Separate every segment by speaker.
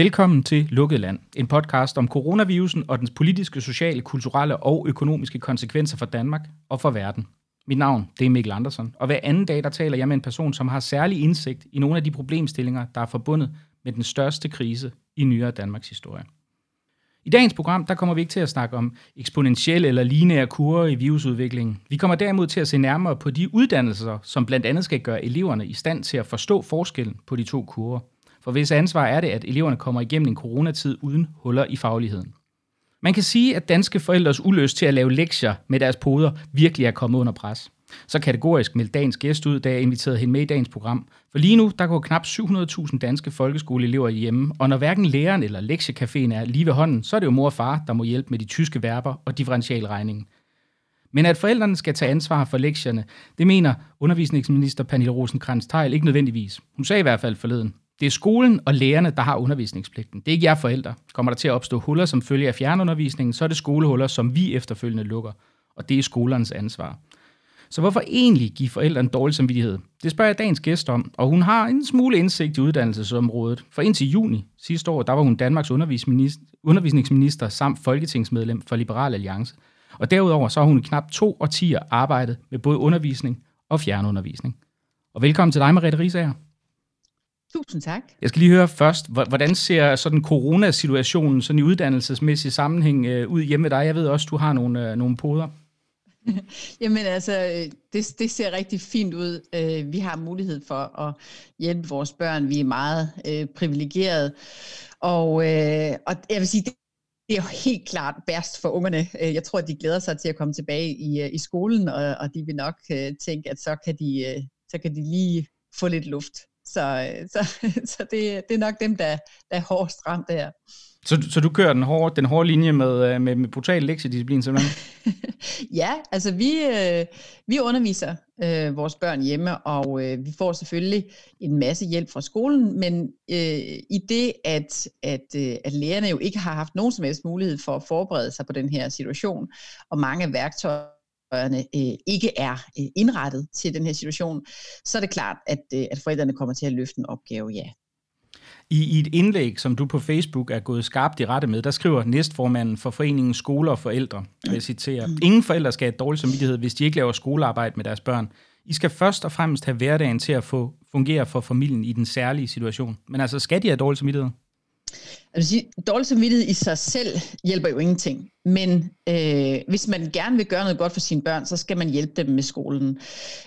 Speaker 1: Velkommen til Lukket Land, en podcast om coronavirusen og dens politiske, sociale, kulturelle og økonomiske konsekvenser for Danmark og for verden. Mit navn det er Mikkel Andersen, og hver anden dag der taler jeg med en person, som har særlig indsigt i nogle af de problemstillinger, der er forbundet med den største krise i nyere Danmarks historie. I dagens program der kommer vi ikke til at snakke om eksponentielle eller lineære kurver i virusudviklingen. Vi kommer derimod til at se nærmere på de uddannelser, som blandt andet skal gøre eleverne i stand til at forstå forskellen på de to kurver. For hvis ansvar er det, at eleverne kommer igennem en coronatid uden huller i fagligheden. Man kan sige, at danske forældres uløst til at lave lektier med deres poder virkelig er kommet under pres. Så kategorisk meldte dagens gæst ud, da jeg inviterede hende med i dagens program. For lige nu, der går knap 700.000 danske folkeskoleelever hjemme, og når hverken læreren eller lektiecaféen er lige ved hånden, så er det jo mor og far, der må hjælpe med de tyske verber og differentialregningen. Men at forældrene skal tage ansvar for lektierne, det mener undervisningsminister Pernille rosenkrantz teil ikke nødvendigvis. Hun sagde i hvert fald forleden. Det er skolen og lærerne, der har undervisningspligten. Det er ikke jer forældre. Kommer der til at opstå huller som følge af fjernundervisningen, så er det skolehuller, som vi efterfølgende lukker. Og det er skolernes ansvar. Så hvorfor egentlig give forældrene dårlig samvittighed? Det spørger jeg dagens gæst om, og hun har en smule indsigt i uddannelsesområdet. For indtil juni sidste år, der var hun Danmarks undervisningsminister samt folketingsmedlem for Liberal Alliance. Og derudover så har hun i knap to årtier arbejdet med både undervisning og fjernundervisning. Og velkommen til dig, Mariette Risager.
Speaker 2: Tusind tak.
Speaker 1: Jeg skal lige høre først, hvordan ser sådan coronasituationen sådan i uddannelsesmæssig sammenhæng øh, ud hjemme med dig? Jeg ved også, du har nogle, øh, nogle poder.
Speaker 2: Jamen altså, det, det ser rigtig fint ud. Øh, vi har mulighed for at hjælpe vores børn. Vi er meget øh, privilegerede. Og, øh, og jeg vil sige, det, det er helt klart værst for ungerne. Øh, jeg tror, de glæder sig til at komme tilbage i, i skolen, og, og de vil nok tænke, at så kan de, så kan de lige få lidt luft. Så, så, så det, det er nok dem, der, der er hårdest ramt der.
Speaker 1: Så, så du kører den hårde, den hårde linje med, øh, med, med brutal lektiedisciplin simpelthen?
Speaker 2: ja, altså vi, øh, vi underviser øh, vores børn hjemme, og øh, vi får selvfølgelig en masse hjælp fra skolen, men øh, i det, at, at, øh, at lærerne jo ikke har haft nogen som helst mulighed for at forberede sig på den her situation, og mange af værktøjerne øh, ikke er øh, indrettet til den her situation, så er det klart, at, øh, at forældrene kommer til at løfte en opgave, ja.
Speaker 1: I, I et indlæg, som du på Facebook er gået skarpt i rette med, der skriver næstformanden for foreningen Skoler og Forældre, og jeg citerer, Ingen forældre skal have dårlig samvittighed, hvis de ikke laver skolearbejde med deres børn. I skal først og fremmest have hverdagen til at få fungere for familien i den særlige situation. Men altså, skal de have dårlig samvittighed?
Speaker 2: Altså, sige, dårlig samvittighed i sig selv hjælper jo ingenting. Men øh, hvis man gerne vil gøre noget godt for sine børn, så skal man hjælpe dem med skolen.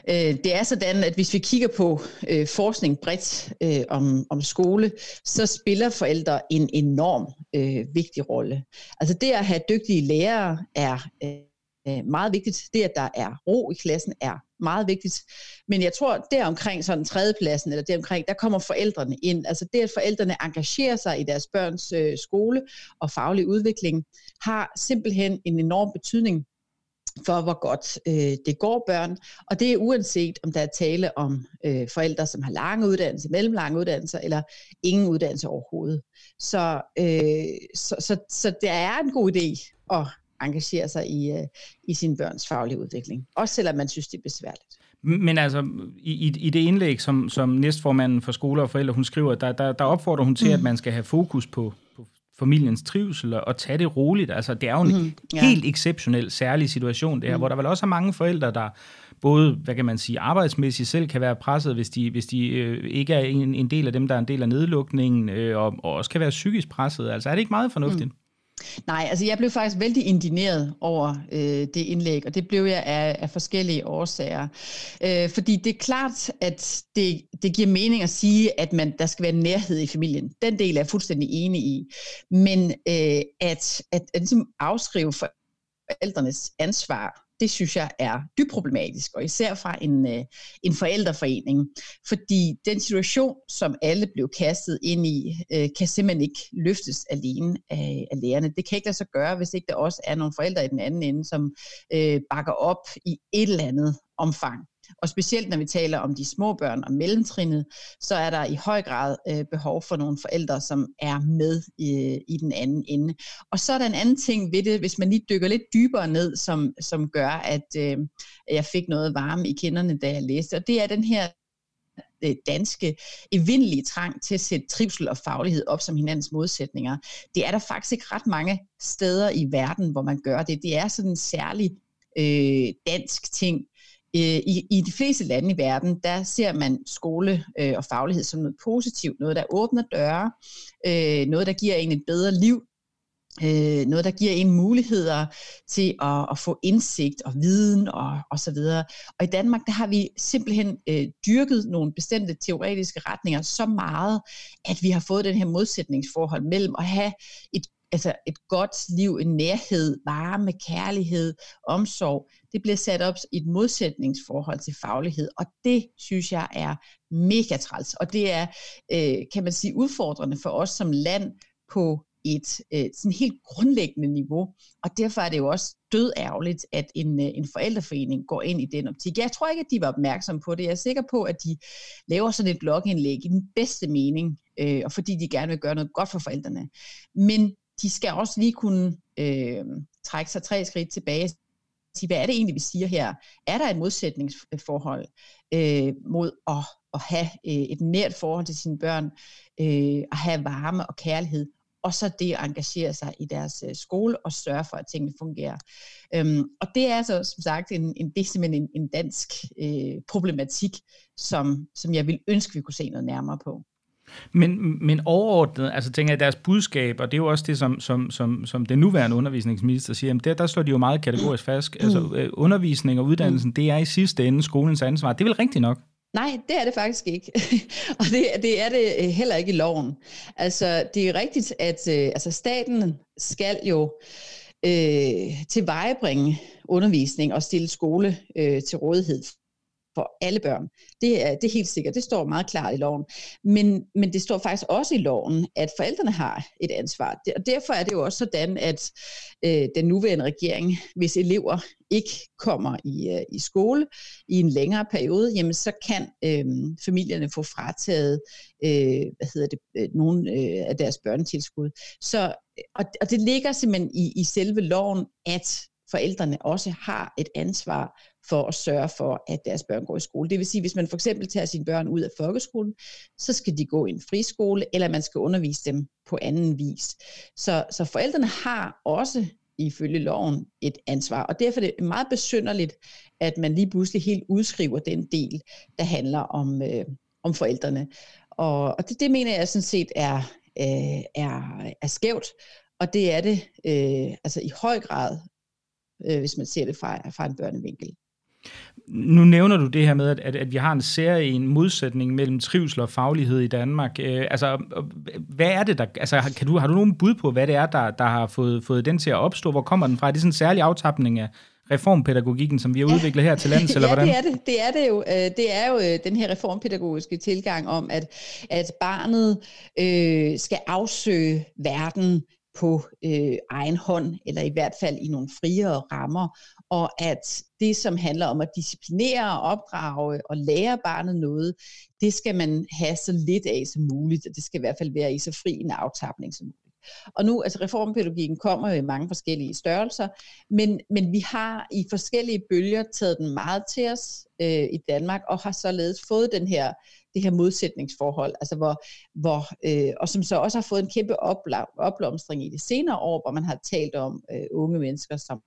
Speaker 2: Øh, det er sådan, at hvis vi kigger på øh, forskning bredt øh, om, om skole, så spiller forældre en enorm øh, vigtig rolle. Altså det at have dygtige lærere er øh, meget vigtigt. Det, at der er ro i klassen, er meget vigtigt. Men jeg tror, der omkring sådan tredjepladsen, eller der omkring, der kommer forældrene ind. Altså det, at forældrene engagerer sig i deres børns øh, skole og faglig udvikling, har simpelthen en enorm betydning for, hvor godt øh, det går børn. Og det er uanset, om der er tale om øh, forældre, som har lange uddannelser, mellemlange uddannelser, eller ingen uddannelse overhovedet. Så, øh, så, så, så det er en god idé at engagere sig i, øh, i sin børns faglige udvikling. Også selvom man synes, det er besværligt.
Speaker 1: Men altså, i, i det indlæg, som, som næstformanden for skoler og forældre, hun skriver, der, der, der opfordrer hun til, mm. at man skal have fokus på, på familiens trivsel og tage det roligt. Altså, det er jo en mm, ja. helt exceptionel, særlig situation, det her, mm. hvor der vel også er mange forældre, der både, hvad kan man sige, arbejdsmæssigt selv kan være presset, hvis de, hvis de øh, ikke er en, en del af dem, der er en del af nedlukningen, øh, og, og også kan være psykisk presset. Altså, er det ikke meget fornuftigt? Mm.
Speaker 2: Nej, altså jeg blev faktisk vældig indineret over øh, det indlæg, og det blev jeg af, af forskellige årsager. Øh, fordi det er klart, at det, det giver mening at sige, at man, der skal være nærhed i familien. Den del er jeg fuldstændig enig i. Men øh, at, at, at ligesom afskrive forældrenes ansvar det synes jeg er dybt problematisk, og især fra en, øh, en forældreforening, fordi den situation, som alle blev kastet ind i, øh, kan simpelthen ikke løftes alene af, af lærerne. Det kan ikke lade sig gøre, hvis ikke der også er nogle forældre i den anden ende, som øh, bakker op i et eller andet omfang. Og specielt når vi taler om de små børn og mellemtrinnet, så er der i høj grad øh, behov for nogle forældre, som er med i, i den anden ende. Og så er der en anden ting ved det, hvis man lige dykker lidt dybere ned, som, som gør, at øh, jeg fik noget varme i kinderne, da jeg læste. Og det er den her øh, danske evindelige trang til at sætte trivsel og faglighed op som hinandens modsætninger. Det er der faktisk ikke ret mange steder i verden, hvor man gør det. Det er sådan en særlig øh, dansk ting. Øh, I, I de fleste lande i verden, der ser man skole øh, og faglighed som noget positivt, noget der åbner døre, øh, noget der giver en et bedre liv, øh, noget, der giver en muligheder til at, at få indsigt og viden og, og så videre. Og i Danmark, der har vi simpelthen øh, dyrket nogle bestemte teoretiske retninger så meget, at vi har fået den her modsætningsforhold mellem at have et altså et godt liv, en nærhed, varme, kærlighed, omsorg, det bliver sat op i et modsætningsforhold til faglighed, og det synes jeg er mega træls, og det er, øh, kan man sige, udfordrende for os som land på et øh, sådan helt grundlæggende niveau, og derfor er det jo også død ærgerligt, at en, øh, en forældreforening går ind i den optik. Jeg tror ikke, at de var opmærksomme på det. Jeg er sikker på, at de laver sådan et blogindlæg i den bedste mening, øh, og fordi de gerne vil gøre noget godt for forældrene. Men de skal også lige kunne øh, trække sig tre skridt tilbage sige, hvad er det egentlig, vi siger her? Er der et modsætningsforhold øh, mod at, at have øh, et nært forhold til sine børn, øh, at have varme og kærlighed, og så det at engagere sig i deres øh, skole og sørge for, at tingene fungerer. Øhm, og det er så som sagt en, en, det er simpelthen en, en dansk øh, problematik, som, som jeg vil ønske, vi kunne se noget nærmere på.
Speaker 1: Men, men overordnet, altså tænker jeg, deres budskab, og det er jo også det, som, som, som, som den nuværende undervisningsminister siger, jamen der, der slår de jo meget kategorisk fast. Altså mm. øh, undervisning og uddannelsen, det er i sidste ende skolens ansvar. Det er vel rigtigt nok?
Speaker 2: Nej, det er det faktisk ikke. og det, det er det øh, heller ikke i loven. Altså, det er rigtigt, at øh, altså, staten skal jo øh, tilvejebringe undervisning og stille skole øh, til rådighed for alle børn. Det er, det er helt sikkert. Det står meget klart i loven. Men, men det står faktisk også i loven, at forældrene har et ansvar. Og derfor er det jo også sådan, at øh, den nuværende regering, hvis elever ikke kommer i, øh, i skole i en længere periode, jamen så kan øh, familierne få frataget øh, hvad hedder det, øh, nogle øh, af deres børnetilskud. Så, og, og det ligger simpelthen i, i selve loven, at forældrene også har et ansvar for at sørge for, at deres børn går i skole. Det vil sige, hvis man for eksempel tager sine børn ud af folkeskolen, så skal de gå i en friskole, eller man skal undervise dem på anden vis. Så, så forældrene har også ifølge loven et ansvar, og derfor er det meget besynderligt, at man lige pludselig helt udskriver den del, der handler om, øh, om forældrene. Og, og det, det mener jeg sådan set er, øh, er, er skævt, og det er det øh, altså i høj grad, øh, hvis man ser det fra, fra en børnevinkel.
Speaker 1: Nu nævner du det her med, at, at, vi har en serie en modsætning mellem trivsel og faglighed i Danmark. Øh, altså, hvad er det, der... Altså, kan du, har du nogen bud på, hvad det er, der, der har fået, fået den til at opstå? Hvor kommer den fra? Er det sådan en særlig aftapning af reformpædagogikken, som vi har ja. udviklet her til lands, eller
Speaker 2: ja,
Speaker 1: hvordan?
Speaker 2: det er det. Det er, det jo. Øh, det er jo øh, den her reformpædagogiske tilgang om, at, at barnet øh, skal afsøge verden på øh, egen hånd, eller i hvert fald i nogle friere rammer, og at det, som handler om at disciplinere og opdrage og lære barnet noget, det skal man have så lidt af som muligt, og det skal i hvert fald være i så fri en aftapning som muligt. Og nu, altså reformpædagogikken kommer jo i mange forskellige størrelser, men, men vi har i forskellige bølger taget den meget til os øh, i Danmark, og har således fået den her, det her modsætningsforhold, altså hvor, hvor, øh, og som så også har fået en kæmpe opblomstring i det senere år, hvor man har talt om øh, unge mennesker, som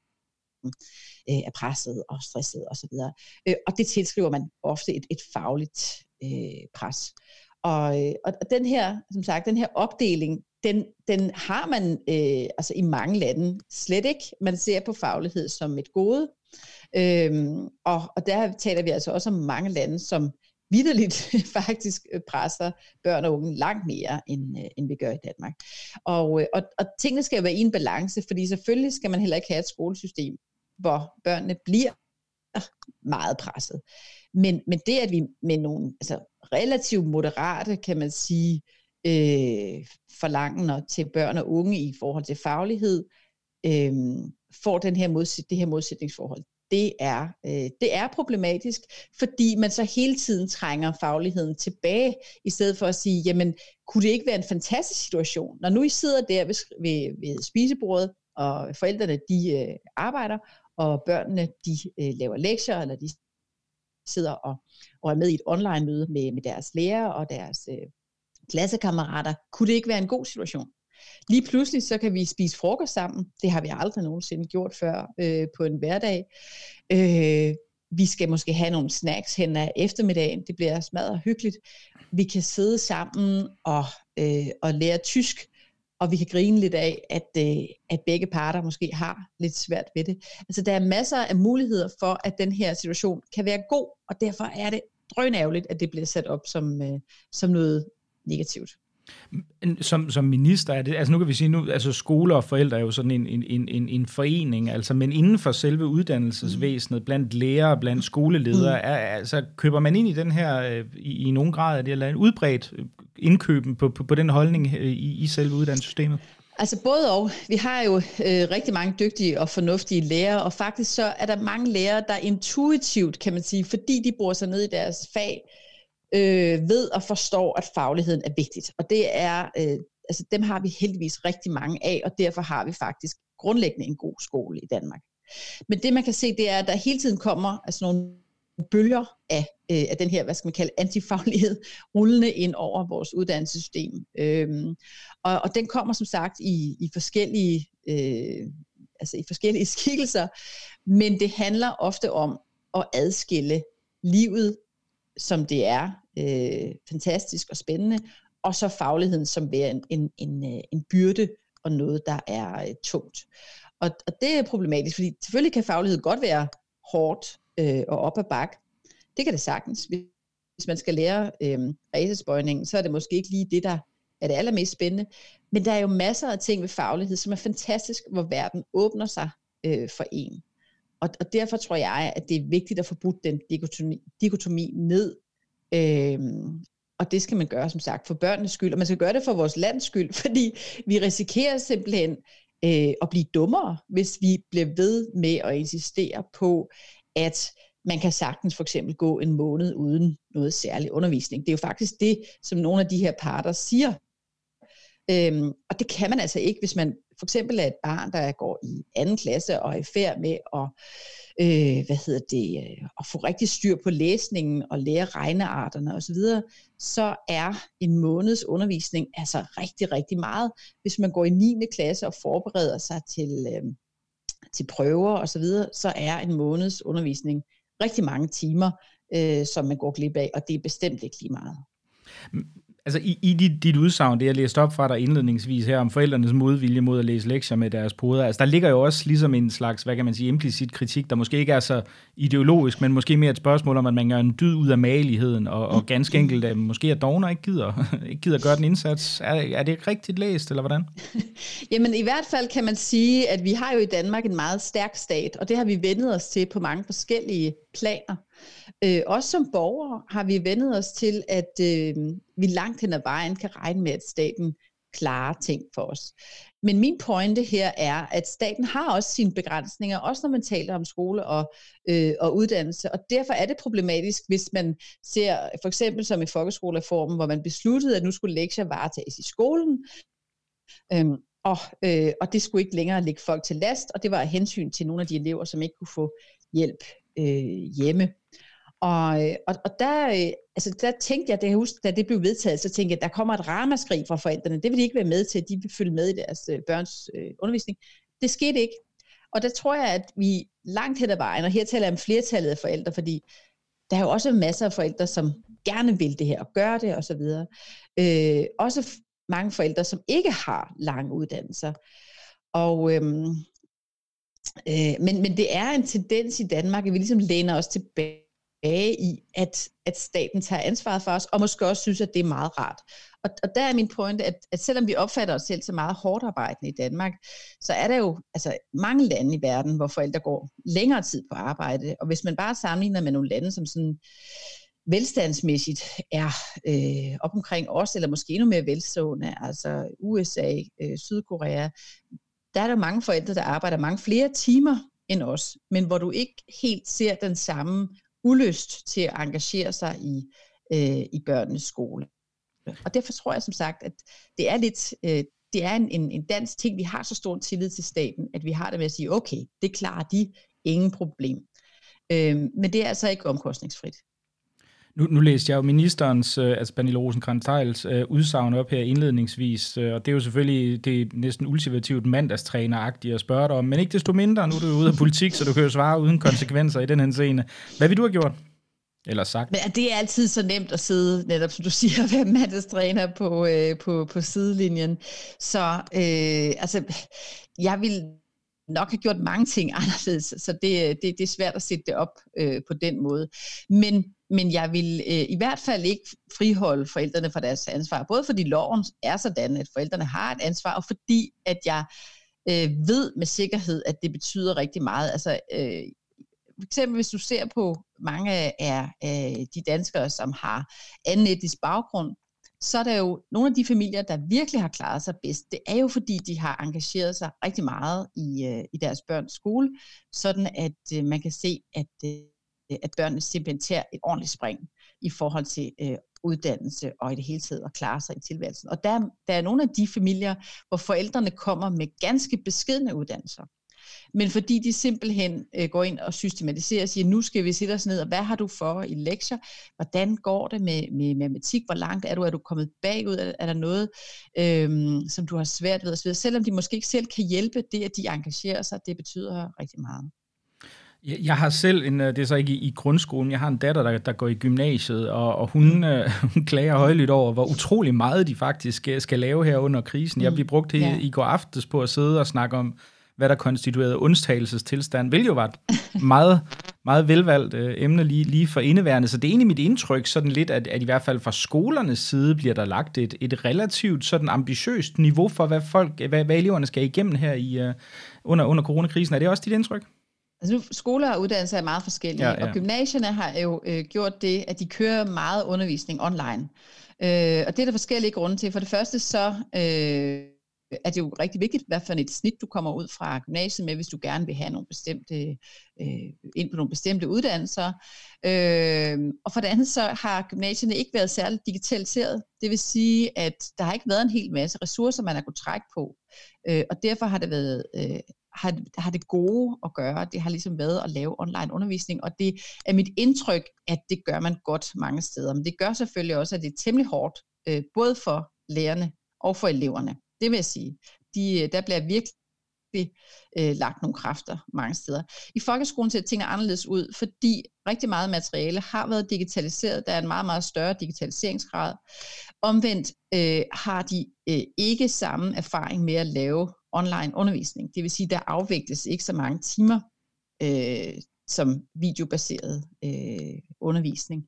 Speaker 2: øh, er presset og stresset osv. Og, øh, og det tilskriver man ofte et, et fagligt øh, pres. Og, øh, og den her, som sagt, den her opdeling, den, den har man øh, altså i mange lande slet ikke. Man ser på faglighed som et gode. Øhm, og, og der taler vi altså også om mange lande, som vidderligt faktisk øh, presser børn og unge langt mere, end, øh, end vi gør i Danmark. Og, øh, og, og tingene skal være i en balance, fordi selvfølgelig skal man heller ikke have et skolesystem, hvor børnene bliver meget presset. Men, men det, at vi med nogle altså, relativt moderate, kan man sige, øh, forlangende til børn og unge i forhold til faglighed, øh, får den her modsæt, det her modsætningsforhold. Det er, øh, det er problematisk, fordi man så hele tiden trænger fagligheden tilbage, i stedet for at sige, jamen, kunne det ikke være en fantastisk situation, når nu I sidder der ved, ved, ved spisebordet, og forældrene de øh, arbejder, og børnene de øh, laver lektier, eller de sidder og, og er med i et online-møde med, med deres lærer og deres øh, klassekammerater. Kunne det ikke være en god situation? Lige pludselig så kan vi spise frokost sammen. Det har vi aldrig nogensinde gjort før øh, på en hverdag. Øh, vi skal måske have nogle snacks hen ad eftermiddagen. Det bliver smadret hyggeligt. Vi kan sidde sammen og, øh, og lære tysk, og vi kan grine lidt af, at, øh, at begge parter måske har lidt svært ved det. Altså der er masser af muligheder for, at den her situation kan være god, og derfor er det drønærveligt, at det bliver sat op som, øh, som noget negativt.
Speaker 1: Som, som minister er det, altså nu kan vi sige nu, altså skole og forældre er jo sådan en, en, en, en forening, altså men inden for selve uddannelsesvæsenet, blandt lærere, blandt skoleledere, mm. er, altså køber man ind i den her, øh, i, i nogen grad, er det eller en udbredt indkøben på, på, på den holdning øh, i, i selve uddannelsessystemet?
Speaker 2: Altså både og. Vi har jo øh, rigtig mange dygtige og fornuftige lærere, og faktisk så er der mange lærere, der intuitivt, kan man sige, fordi de bor sig ned i deres fag, øh, ved og forstår, at fagligheden er vigtigt. Og det er, øh, altså dem har vi heldigvis rigtig mange af, og derfor har vi faktisk grundlæggende en god skole i Danmark. Men det man kan se, det er, at der hele tiden kommer altså nogle bølger af, øh, af den her, hvad skal man kalde, antifaglighed, rullende ind over vores uddannelsessystem. Øhm, og, og den kommer som sagt i, i forskellige øh, altså i forskellige skikkelser, men det handler ofte om at adskille livet som det er øh, fantastisk og spændende, og så fagligheden som være en, en, en, øh, en byrde og noget, der er øh, tungt. Og, og det er problematisk, fordi selvfølgelig kan faglighed godt være hårdt øh, og op ad bak. Det kan det sagtens. Hvis man skal lære øh, racesbøjningen, så er det måske ikke lige det, der er det allermest spændende. Men der er jo masser af ting ved faglighed, som er fantastisk, hvor verden åbner sig øh, for en. Og, og derfor tror jeg, at det er vigtigt at få brudt den dikotomi, dikotomi ned. Øhm, og det skal man gøre, som sagt, for børnenes skyld. Og man skal gøre det for vores lands skyld, fordi vi risikerer simpelthen øh, at blive dummere, hvis vi bliver ved med at insistere på, at man kan sagtens for eksempel gå en måned uden noget særlig undervisning. Det er jo faktisk det, som nogle af de her parter siger. Øhm, og det kan man altså ikke, hvis man for eksempel er et barn, der går i anden klasse og er i færd med at, øh, hvad hedder det, øh, at få rigtig styr på læsningen og lære regnearterne osv., så er en måneds undervisning altså rigtig, rigtig meget. Hvis man går i 9. klasse og forbereder sig til, øh, til prøver osv., så, videre, så er en måneds undervisning rigtig mange timer, øh, som man går glip af, og det er bestemt ikke lige meget.
Speaker 1: Altså i, i dit, dit udsagn, det jeg læste op fra dig indledningsvis her om forældrenes modvilje mod at læse lektier med deres poder, altså der ligger jo også ligesom en slags, hvad kan man sige, implicit kritik, der måske ikke er så ideologisk, men måske mere et spørgsmål om, at man gør en dyd ud af maligheden, og, og ganske enkelt, at måske at dogner ikke gider, ikke gider gøre den indsats. Er, er det rigtigt læst, eller hvordan?
Speaker 2: Jamen i hvert fald kan man sige, at vi har jo i Danmark en meget stærk stat, og det har vi vendet os til på mange forskellige planer. Øh, også som borgere har vi vendet os til, at øh, vi langt hen ad vejen kan regne med, at staten klarer ting for os. Men min pointe her er, at staten har også sine begrænsninger, også når man taler om skole og, øh, og uddannelse, og derfor er det problematisk, hvis man ser for eksempel som i folkeskolereformen, hvor man besluttede, at nu skulle lektier varetages i skolen, øhm, og, øh, og det skulle ikke længere ligge folk til last, og det var af hensyn til nogle af de elever, som ikke kunne få hjælp øh, hjemme. Og, øh, og, og der, øh, altså der tænkte jeg, da, jeg husker, da det blev vedtaget, så tænkte jeg, der kommer et ramaskrig fra forældrene. Det vil de ikke være med til, de vil følge med i deres øh, børns øh, undervisning. Det skete ikke. Og der tror jeg, at vi langt hen ad vejen, og her taler jeg om flertallet af forældre, fordi der er jo også masser af forældre, som gerne vil det her og gør det osv. Øh, også mange forældre, som ikke har lange uddannelser. Og, øhm, øh, men, men det er en tendens i Danmark, at vi ligesom læner os tilbage i, at, at staten tager ansvaret for os, og måske også synes, at det er meget rart. Og, og der er min pointe, at, at selvom vi opfatter os selv som meget hårdt arbejdende i Danmark, så er der jo altså, mange lande i verden, hvor forældre går længere tid på arbejde. Og hvis man bare sammenligner med nogle lande, som sådan velstandsmæssigt er øh, op omkring os, eller måske endnu mere velstående, altså USA, øh, Sydkorea, der er der mange forældre, der arbejder mange flere timer end os, men hvor du ikke helt ser den samme ulyst til at engagere sig i, øh, i børnenes skole. Og derfor tror jeg som sagt, at det er lidt, øh, det er en, en, en dansk ting, vi har så stor tillid til staten, at vi har det med at sige, okay, det klarer de, ingen problem. Øh, men det er altså ikke omkostningsfrit.
Speaker 1: Nu, nu læste jeg jo ministerens, øh, altså Pernille rosenkrantz øh, udsagn op her indledningsvis, øh, og det er jo selvfølgelig det er næsten ultimativt mandagstræneragtigt at spørge dig om, men ikke desto mindre, nu er du ude af politik, så du kan jo svare uden konsekvenser i den her scene. Hvad vil du have gjort? Eller sagt?
Speaker 2: Men det er altid så nemt at sidde, netop som du siger, at være mandagstræner på, øh, på, på sidelinjen. Så øh, altså, jeg vil nok have gjort mange ting anderledes, så det, det, det er svært at sætte det op øh, på den måde. Men, men jeg vil øh, i hvert fald ikke friholde forældrene fra deres ansvar, både fordi loven er sådan, at forældrene har et ansvar, og fordi at jeg øh, ved med sikkerhed, at det betyder rigtig meget. Altså, øh, for eksempel hvis du ser på mange af øh, de danskere, som har anden etnisk baggrund, så er der jo nogle af de familier, der virkelig har klaret sig bedst. Det er jo fordi, de har engageret sig rigtig meget i, øh, i deres børns skole, sådan at øh, man kan se, at, øh, Øh, at børnene simpelthen tager et ordentligt spring i forhold til øh, uddannelse og i det hele taget at klare sig i tilværelsen. Og der, der er nogle af de familier, hvor forældrene kommer med ganske beskedne uddannelser men fordi de simpelthen øh, går ind og systematiserer og siger, nu skal vi sætte os ned, og hvad har du for i lektier? Hvordan går det med, med matematik? Hvor langt er du? Er du kommet bagud? Er, er der noget, øh, som du har svært ved? Selvom de måske ikke selv kan hjælpe, det at de engagerer sig, det betyder rigtig meget.
Speaker 1: Jeg har selv, en, øh, det er så ikke i, i grundskolen, jeg har en datter, der, der går i gymnasiet, og, og hun, øh, hun klager højlydt over, hvor utrolig meget de faktisk skal, skal lave her under krisen. Jeg blev brugt her ja. i går aftes på at sidde og snakke om hvad der konstituerede undtagelsestilstand, hvilket jo var et meget, meget velvalgt øh, emne lige, lige for indeværende. Så det er egentlig mit indtryk, sådan lidt, at, at i hvert fald fra skolernes side bliver der lagt et, et relativt sådan ambitiøst niveau for, hvad folk, hvad, hvad eleverne skal igennem her i, uh, under, under coronakrisen. Er det også dit indtryk?
Speaker 2: Altså nu, skoler og uddannelser er meget forskellige, ja, ja. og gymnasierne har jo øh, gjort det, at de kører meget undervisning online. Øh, og det er der forskellige grunde til. For det første så... Øh, er det jo rigtig vigtigt, hvad for et snit du kommer ud fra gymnasiet med, hvis du gerne vil have nogle bestemte, øh, ind på nogle bestemte uddannelser. Øh, og for det andet så har gymnasierne ikke været særligt digitaliseret. Det vil sige, at der har ikke været en hel masse ressourcer, man har kunnet trække på. Øh, og derfor har det været... Øh, har, har det gode at gøre, det har ligesom været at lave online undervisning, og det er mit indtryk, at det gør man godt mange steder. Men det gør selvfølgelig også, at det er temmelig hårdt, øh, både for lærerne og for eleverne. Det vil jeg sige. De, øh, der bliver virkelig øh, lagt nogle kræfter mange steder. I folkeskolen ser tingene anderledes ud, fordi rigtig meget materiale har været digitaliseret. Der er en meget, meget større digitaliseringsgrad. Omvendt øh, har de øh, ikke samme erfaring med at lave online undervisning. Det vil sige, der afvikles ikke så mange timer øh, som videobaseret øh, undervisning.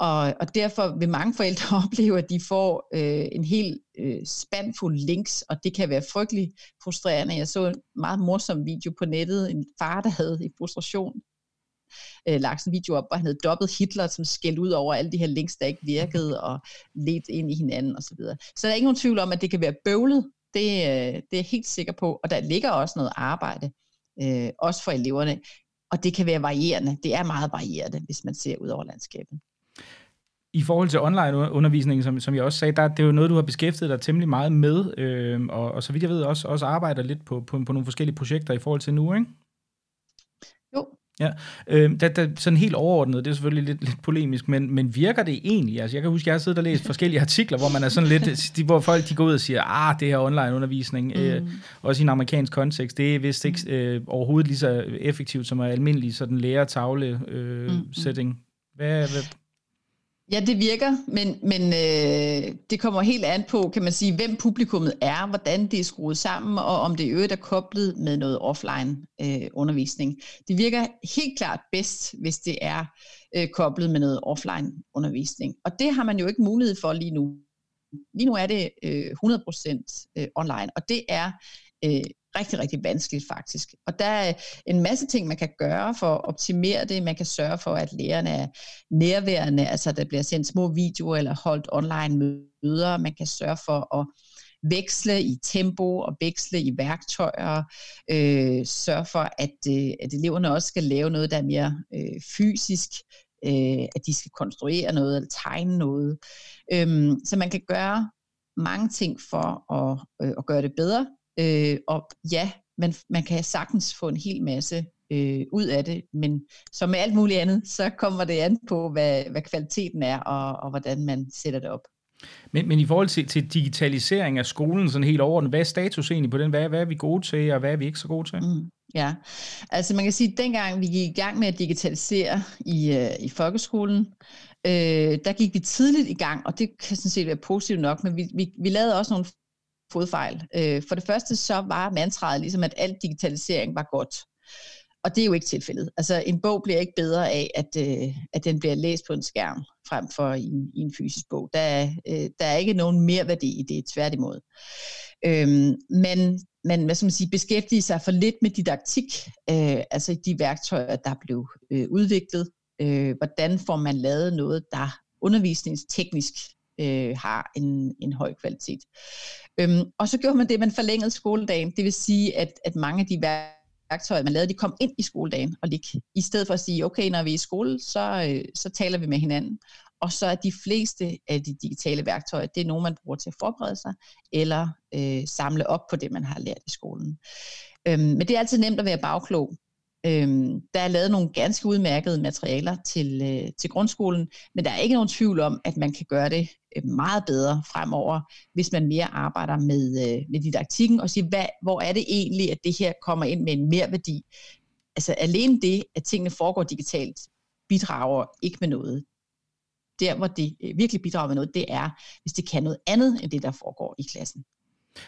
Speaker 2: Og, og derfor vil mange forældre opleve, at de får øh, en helt øh, spandfuld links, og det kan være frygtelig frustrerende. Jeg så en meget morsom video på nettet, en far, der havde i frustration øh, lagt en video op, hvor han havde dobbelt Hitler, som skældte ud over alle de her links, der ikke virkede, og let ind i hinanden osv. Så, videre. så der er ikke nogen tvivl om, at det kan være bøvlet. Det, øh, det er jeg helt sikker på. Og der ligger også noget arbejde, øh, også for eleverne, og det kan være varierende. Det er meget varierende, hvis man ser ud over landskabet.
Speaker 1: I forhold til online undervisning, som, som jeg også sagde, der, det er jo noget, du har beskæftiget dig temmelig meget med, øh, og, og så vidt jeg ved, også, også arbejder lidt på, på, på nogle forskellige projekter i forhold til nu, ikke? Ja, øh, der, der, sådan helt overordnet, det er selvfølgelig lidt, lidt polemisk, men, men virker det egentlig? Altså, jeg kan huske, jeg har siddet og læst forskellige artikler, hvor man er sådan lidt, de, hvor folk de går ud og siger, ah, det her online undervisning, mm. øh, også i en amerikansk kontekst, det er vist ikke øh, overhovedet lige så effektivt som en almindelig sådan lærer-tavle øh, mm. setting. Hvad, hvad,
Speaker 2: Ja, det virker, men, men øh, det kommer helt an på, kan man sige, hvem publikummet er, hvordan det er skruet sammen, og om det i øvrigt er koblet med noget offline øh, undervisning. Det virker helt klart bedst, hvis det er øh, koblet med noget offline undervisning. Og det har man jo ikke mulighed for lige nu. Lige nu er det øh, 100% øh, online, og det er øh, rigtig, rigtig vanskeligt faktisk. Og der er en masse ting, man kan gøre for at optimere det. Man kan sørge for, at lærerne er nærværende, altså der bliver sendt små videoer eller holdt online møder. Man kan sørge for at veksle i tempo og veksle i værktøjer, øh, sørge for, at, øh, at eleverne også skal lave noget, der er mere øh, fysisk, øh, at de skal konstruere noget eller tegne noget. Øh, så man kan gøre mange ting for at, øh, at gøre det bedre, Øh, og ja, man, man kan sagtens få en hel masse øh, ud af det. Men som med alt muligt andet, så kommer det an på, hvad, hvad kvaliteten er, og, og hvordan man sætter det op.
Speaker 1: Men, men i forhold til, til digitalisering af skolen, sådan helt overordnet, hvad er status egentlig på den? Hvad, hvad er vi gode til, og hvad er vi ikke så gode til? Mm,
Speaker 2: ja, altså man kan sige, at dengang vi gik i gang med at digitalisere i, uh, i folkeskolen, øh, der gik vi tidligt i gang, og det kan sådan set være positivt nok, men vi, vi, vi lavede også nogle fodfejl. Øh, for det første så var mantraet ligesom, at al digitalisering var godt. Og det er jo ikke tilfældet. Altså en bog bliver ikke bedre af, at, øh, at den bliver læst på en skærm frem for i en, i en fysisk bog. Der er, øh, der er ikke nogen mere værdi i det, tværtimod. Øhm, men man hvad skal man sige, beskæftige sig for lidt med didaktik, øh, altså de værktøjer, der blev øh, udviklet. Øh, hvordan får man lavet noget, der undervisningsteknisk øh, har en, en høj kvalitet. Øhm, og så gjorde man det, man forlængede skoledagen. Det vil sige, at, at mange af de værktøjer, man lavede, de kom ind i skoledagen og lig. I stedet for at sige, okay, når vi er i skole, så, øh, så taler vi med hinanden. Og så er de fleste af de digitale værktøjer, det er nogen, man bruger til at forberede sig, eller øh, samle op på det, man har lært i skolen. Øhm, men det er altid nemt at være bagklog. Øhm, der er lavet nogle ganske udmærkede materialer til, øh, til grundskolen, men der er ikke nogen tvivl om, at man kan gøre det øh, meget bedre fremover, hvis man mere arbejder med, øh, med didaktikken og siger, hvad, hvor er det egentlig, at det her kommer ind med en mere værdi. Altså alene det, at tingene foregår digitalt, bidrager ikke med noget. Der, hvor det øh, virkelig bidrager med noget, det er, hvis det kan noget andet end det, der foregår i klassen.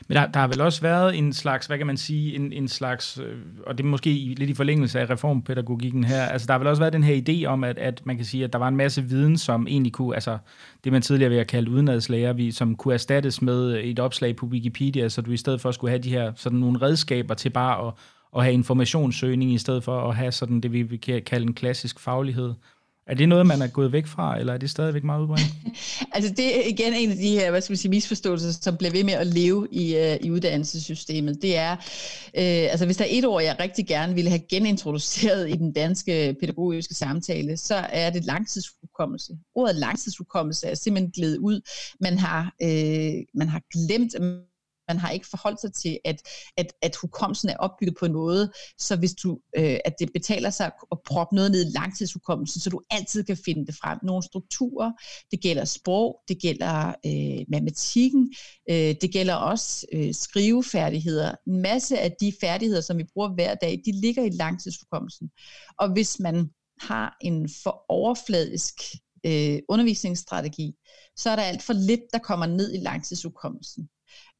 Speaker 1: Men der, der har vel også været en slags, hvad kan man sige, en, en slags, øh, og det er måske lidt i forlængelse af reformpædagogikken her, altså der har vel også været den her idé om, at, at man kan sige, at der var en masse viden, som egentlig kunne, altså det man tidligere ville have kaldt udenadslæger, vi, som kunne erstattes med et opslag på Wikipedia, så du i stedet for skulle have de her sådan nogle redskaber til bare at, at have informationssøgning, i stedet for at have sådan det, vi kan kalde en klassisk faglighed. Er det noget, man er gået væk fra, eller er det stadigvæk meget udbredt?
Speaker 2: altså det er igen en af de her, hvad skal man sige, misforståelser, som bliver ved med at leve i, uh, i uddannelsessystemet. Det er, uh, altså hvis der er et ord, jeg rigtig gerne ville have genintroduceret i den danske pædagogiske samtale, så er det langtidshukommelse. Ordet langtidshukommelse er simpelthen glædet ud. Man har, uh, man har glemt, man har ikke forholdt sig til, at, at, at hukommelsen er opbygget på en måde, så hvis du, øh, at det betaler sig at proppe noget ned i langtidshukommelsen, så du altid kan finde det frem. Nogle strukturer, det gælder sprog, det gælder øh, matematikken, øh, det gælder også øh, skrivefærdigheder. En masse af de færdigheder, som vi bruger hver dag, de ligger i langtidshukommelsen. Og hvis man har en for overfladisk øh, undervisningsstrategi, så er der alt for lidt, der kommer ned i langtidshukommelsen.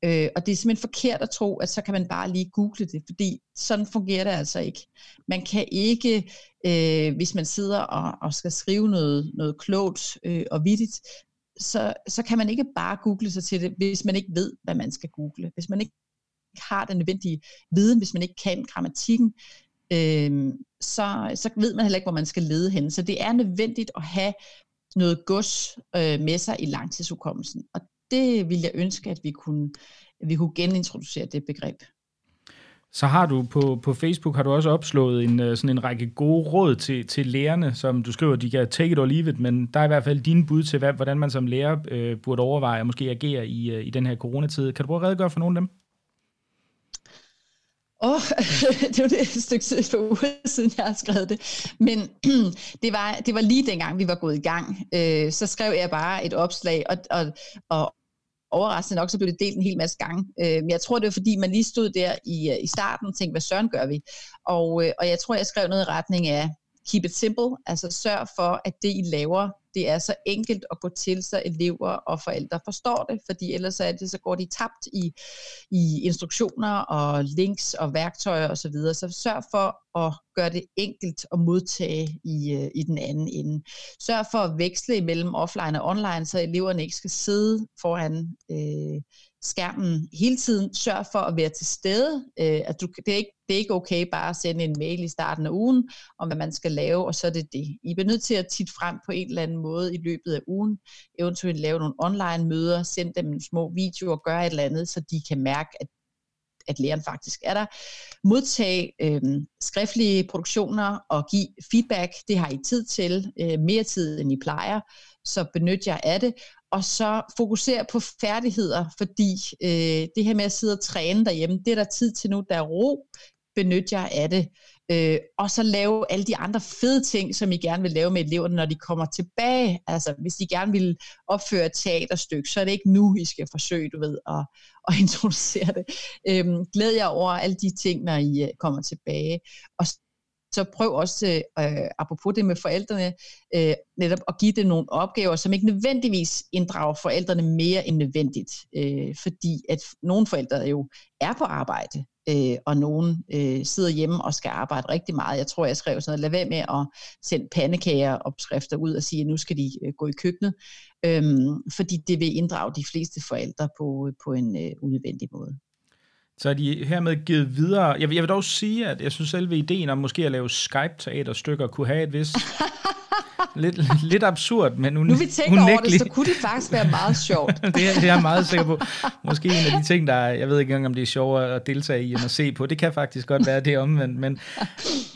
Speaker 2: Øh, og det er simpelthen forkert at tro, at så kan man bare lige google det, fordi sådan fungerer det altså ikke. Man kan ikke, øh, hvis man sidder og, og skal skrive noget, noget klogt øh, og vittigt, så, så kan man ikke bare google sig til det, hvis man ikke ved, hvad man skal google. Hvis man ikke har den nødvendige viden, hvis man ikke kan grammatikken, øh, så, så ved man heller ikke, hvor man skal lede hen. Så det er nødvendigt at have noget gods øh, med sig i langtidsudkommelsen. Og det vil jeg ønske, at vi kunne, at vi kunne genintroducere det begreb.
Speaker 1: Så har du på, på Facebook har du også opslået en, øh, sådan en række gode råd til, til lærerne, som du skriver, de kan take it or leave it, men der er i hvert fald dine bud til, hvad, hvordan man som lærer øh, burde overveje og måske agere i, øh, i den her coronatid. Kan du prøve at redegøre for nogle af dem?
Speaker 2: Åh, oh, det var det et stykke tid for uger siden, jeg har skrevet det. Men det var, det var lige dengang, vi var gået i gang. Øh, så skrev jeg bare et opslag, og, og, og overraskende nok, så blev det delt en hel masse gange. Øh, men jeg tror, det var fordi, man lige stod der i, øh, i starten og tænkte, hvad søren gør vi? Og, øh, og jeg tror, jeg skrev noget i retning af, keep it simple, altså sørg for, at det I laver, det er så enkelt at gå til, så elever og forældre forstår det, fordi ellers er det, så går de tabt i, i instruktioner og links og værktøjer osv. Så, videre. så sørg for at gøre det enkelt at modtage i, øh, i den anden ende. Sørg for at veksle imellem offline og online, så eleverne ikke skal sidde foran øh, skærmen hele tiden. Sørg for at være til stede. Øh, at du, det, er ikke, det er ikke okay bare at sende en mail i starten af ugen om, hvad man skal lave, og så er det det. I bliver nødt til at tit frem på en eller anden måde i løbet af ugen. Eventuelt lave nogle online møder, send dem små videoer, gøre et eller andet, så de kan mærke, at at læreren faktisk er der. Modtag øh, skriftlige produktioner og give feedback, det har I tid til, øh, mere tid end I plejer, så benyt jer af det og så fokusere på færdigheder, fordi øh, det her med at sidde og træne derhjemme, det er der tid til nu, der er ro, benyt jer af det. øh, og så lave alle de andre fede ting, som I gerne vil lave med eleverne, når de kommer tilbage. Altså, hvis de gerne vil opføre et teaterstykke, så er det ikke nu, I skal forsøge, du ved, at, at introducere det. Øhm, glæd jer over alle de ting, når I øh, kommer tilbage. Og så prøv også, øh, apropos det med forældrene, øh, netop at give det nogle opgaver, som ikke nødvendigvis inddrager forældrene mere end nødvendigt. Øh, fordi at nogle forældre jo er på arbejde, øh, og nogen øh, sidder hjemme og skal arbejde rigtig meget. Jeg tror, jeg skrev sådan noget, lad være med at sende pandekager opskrifter ud og sige, at nu skal de øh, gå i køkkenet, øh, fordi det vil inddrage de fleste forældre på, øh, på en øh, unødvendig måde.
Speaker 1: Så er de hermed givet videre. Jeg vil, jeg vil dog sige, at jeg synes selve ideen om måske at lave Skype-teaterstykker kunne have et vis lidt, lidt absurd, men
Speaker 2: hun, Nu vi tænker over det, så kunne det faktisk være meget sjovt.
Speaker 1: det, er, det er jeg meget sikker på. Måske en af de ting, der er, jeg ved ikke engang, om det er sjovere at deltage i, end at se på. Det kan faktisk godt være det omvendt, men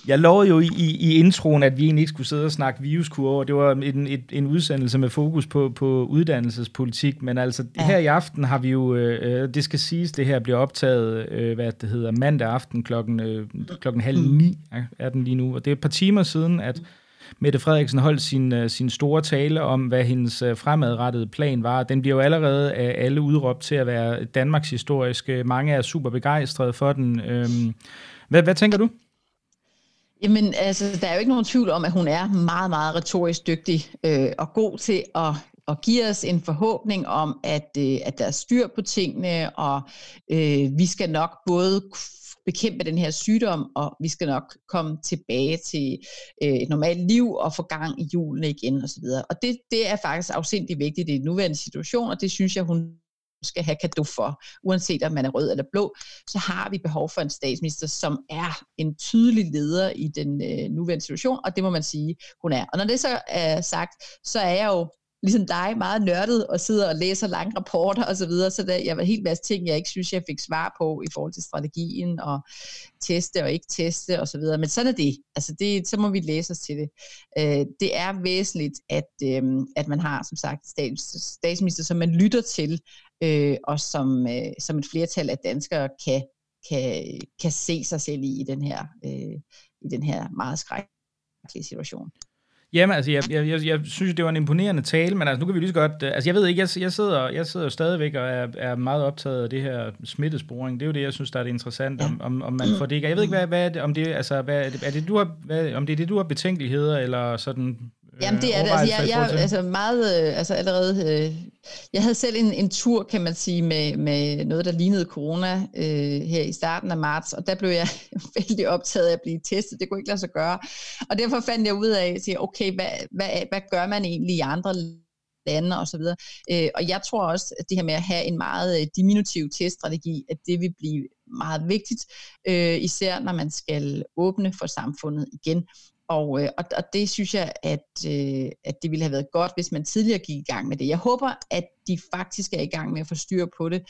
Speaker 1: jeg lovede jo i, i, i introen, at vi egentlig ikke skulle sidde og snakke viruskurver. Det var en, et, en udsendelse med fokus på, på uddannelsespolitik, men altså ja. her i aften har vi jo, øh, det skal siges, det her bliver optaget, øh, hvad det hedder, mandag aften klokken, øh, klokken halv mm. ni er den lige nu, og det er et par timer siden, at Mette Frederiksen holdt sin, øh, sin store tale om, hvad hendes øh, fremadrettede plan var. Den bliver jo allerede af alle udråbt til at være Danmarks historiske. Mange er super begejstrede for den. Øhm, hvad, hvad tænker du?
Speaker 2: Jamen, altså, der er jo ikke nogen tvivl om, at hun er meget, meget retorisk dygtig øh, og god til at, at give os en forhåbning om, at, øh, at der er styr på tingene, og øh, vi skal nok både bekæmpe den her sygdom, og vi skal nok komme tilbage til øh, et normalt liv og få gang i julene igen osv. Og det, det er faktisk afsindig vigtigt i den nuværende situation, og det synes jeg, hun skal have kado for. Uanset om man er rød eller blå, så har vi behov for en statsminister, som er en tydelig leder i den øh, nuværende situation, og det må man sige, hun er. Og når det så er sagt, så er jeg jo ligesom dig, meget nørdet og sidder og læser lange rapporter og så videre, så der, jeg var helt masse ting, jeg ikke synes, jeg fik svar på i forhold til strategien og teste og ikke teste og så videre. Men sådan er det. Altså det, så må vi læse os til det. Øh, det er væsentligt, at, øh, at man har, som sagt, stats, statsminister, som man lytter til, øh, og som, øh, som et flertal af danskere kan, kan, kan se sig selv i, i den her, øh, i den her meget skrækkelige situation.
Speaker 1: Jamen, altså, jeg, jeg, jeg, jeg synes, det var en imponerende tale, men altså, nu kan vi lige så godt... Øh, altså, jeg ved ikke, jeg, jeg, sidder, jeg sidder jo stadigvæk og er, er meget optaget af det her smittesporing. Det er jo det, jeg synes, der er det interessante, om, om, om man får det ikke... Jeg ved ikke, hvad, hvad, om det, altså, hvad, er det, du har, hvad, om det er det, du har betænkeligheder, eller sådan
Speaker 2: Jamen det er det. Altså, jeg, jeg altså meget, øh, altså allerede, øh, jeg havde selv en, en tur, kan man sige, med, med noget, der lignede corona øh, her i starten af marts, og der blev jeg vældig optaget af at blive testet. Det kunne ikke lade sig gøre. Og derfor fandt jeg ud af, at sige, okay, hvad, hvad, hvad gør man egentlig i andre lande og så videre. Øh, og jeg tror også, at det her med at have en meget øh, diminutiv teststrategi, at det vil blive meget vigtigt, øh, især når man skal åbne for samfundet igen. Og, øh, og, og det synes jeg, at, øh, at det ville have været godt, hvis man tidligere gik i gang med det. Jeg håber, at de faktisk er i gang med at få styr på det,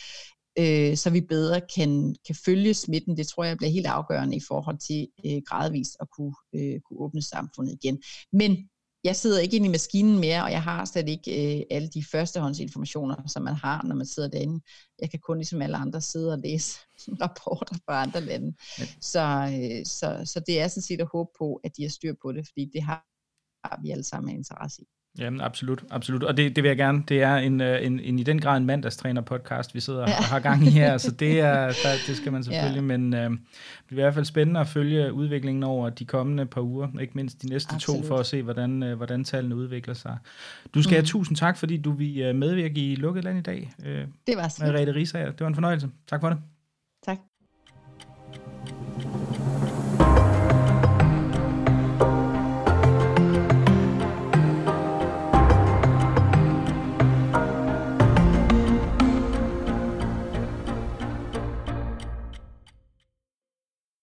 Speaker 2: øh, så vi bedre kan, kan følge smitten. Det tror jeg bliver helt afgørende i forhold til øh, gradvist at kunne, øh, kunne åbne samfundet igen. Men jeg sidder ikke inde i maskinen mere, og jeg har slet ikke øh, alle de førstehåndsinformationer, som man har, når man sidder derinde. Jeg kan kun ligesom alle andre sidde og læse rapporter fra andre lande. Ja. Så, øh, så, så det er sådan set at håbe på, at de har styr på det, fordi det har, har vi alle sammen interesse i.
Speaker 1: Jamen, absolut, absolut. Og det, det vil jeg gerne. Det er en, øh, en, en i den grad en mandagstræner podcast, vi sidder ja. og har gang i her, så det, er, der, det skal man selvfølgelig. Ja. Men øh, det er i hvert fald spændende at følge udviklingen over de kommende par uger, ikke mindst de næste absolut. to, for at se, hvordan, øh, hvordan tallene udvikler sig. Du skal mm. have tusind tak, fordi du vil medvirke i Lukket Land i dag.
Speaker 2: det var
Speaker 1: så. Rete Risager. Det var en fornøjelse. Tak for det.
Speaker 2: Tak.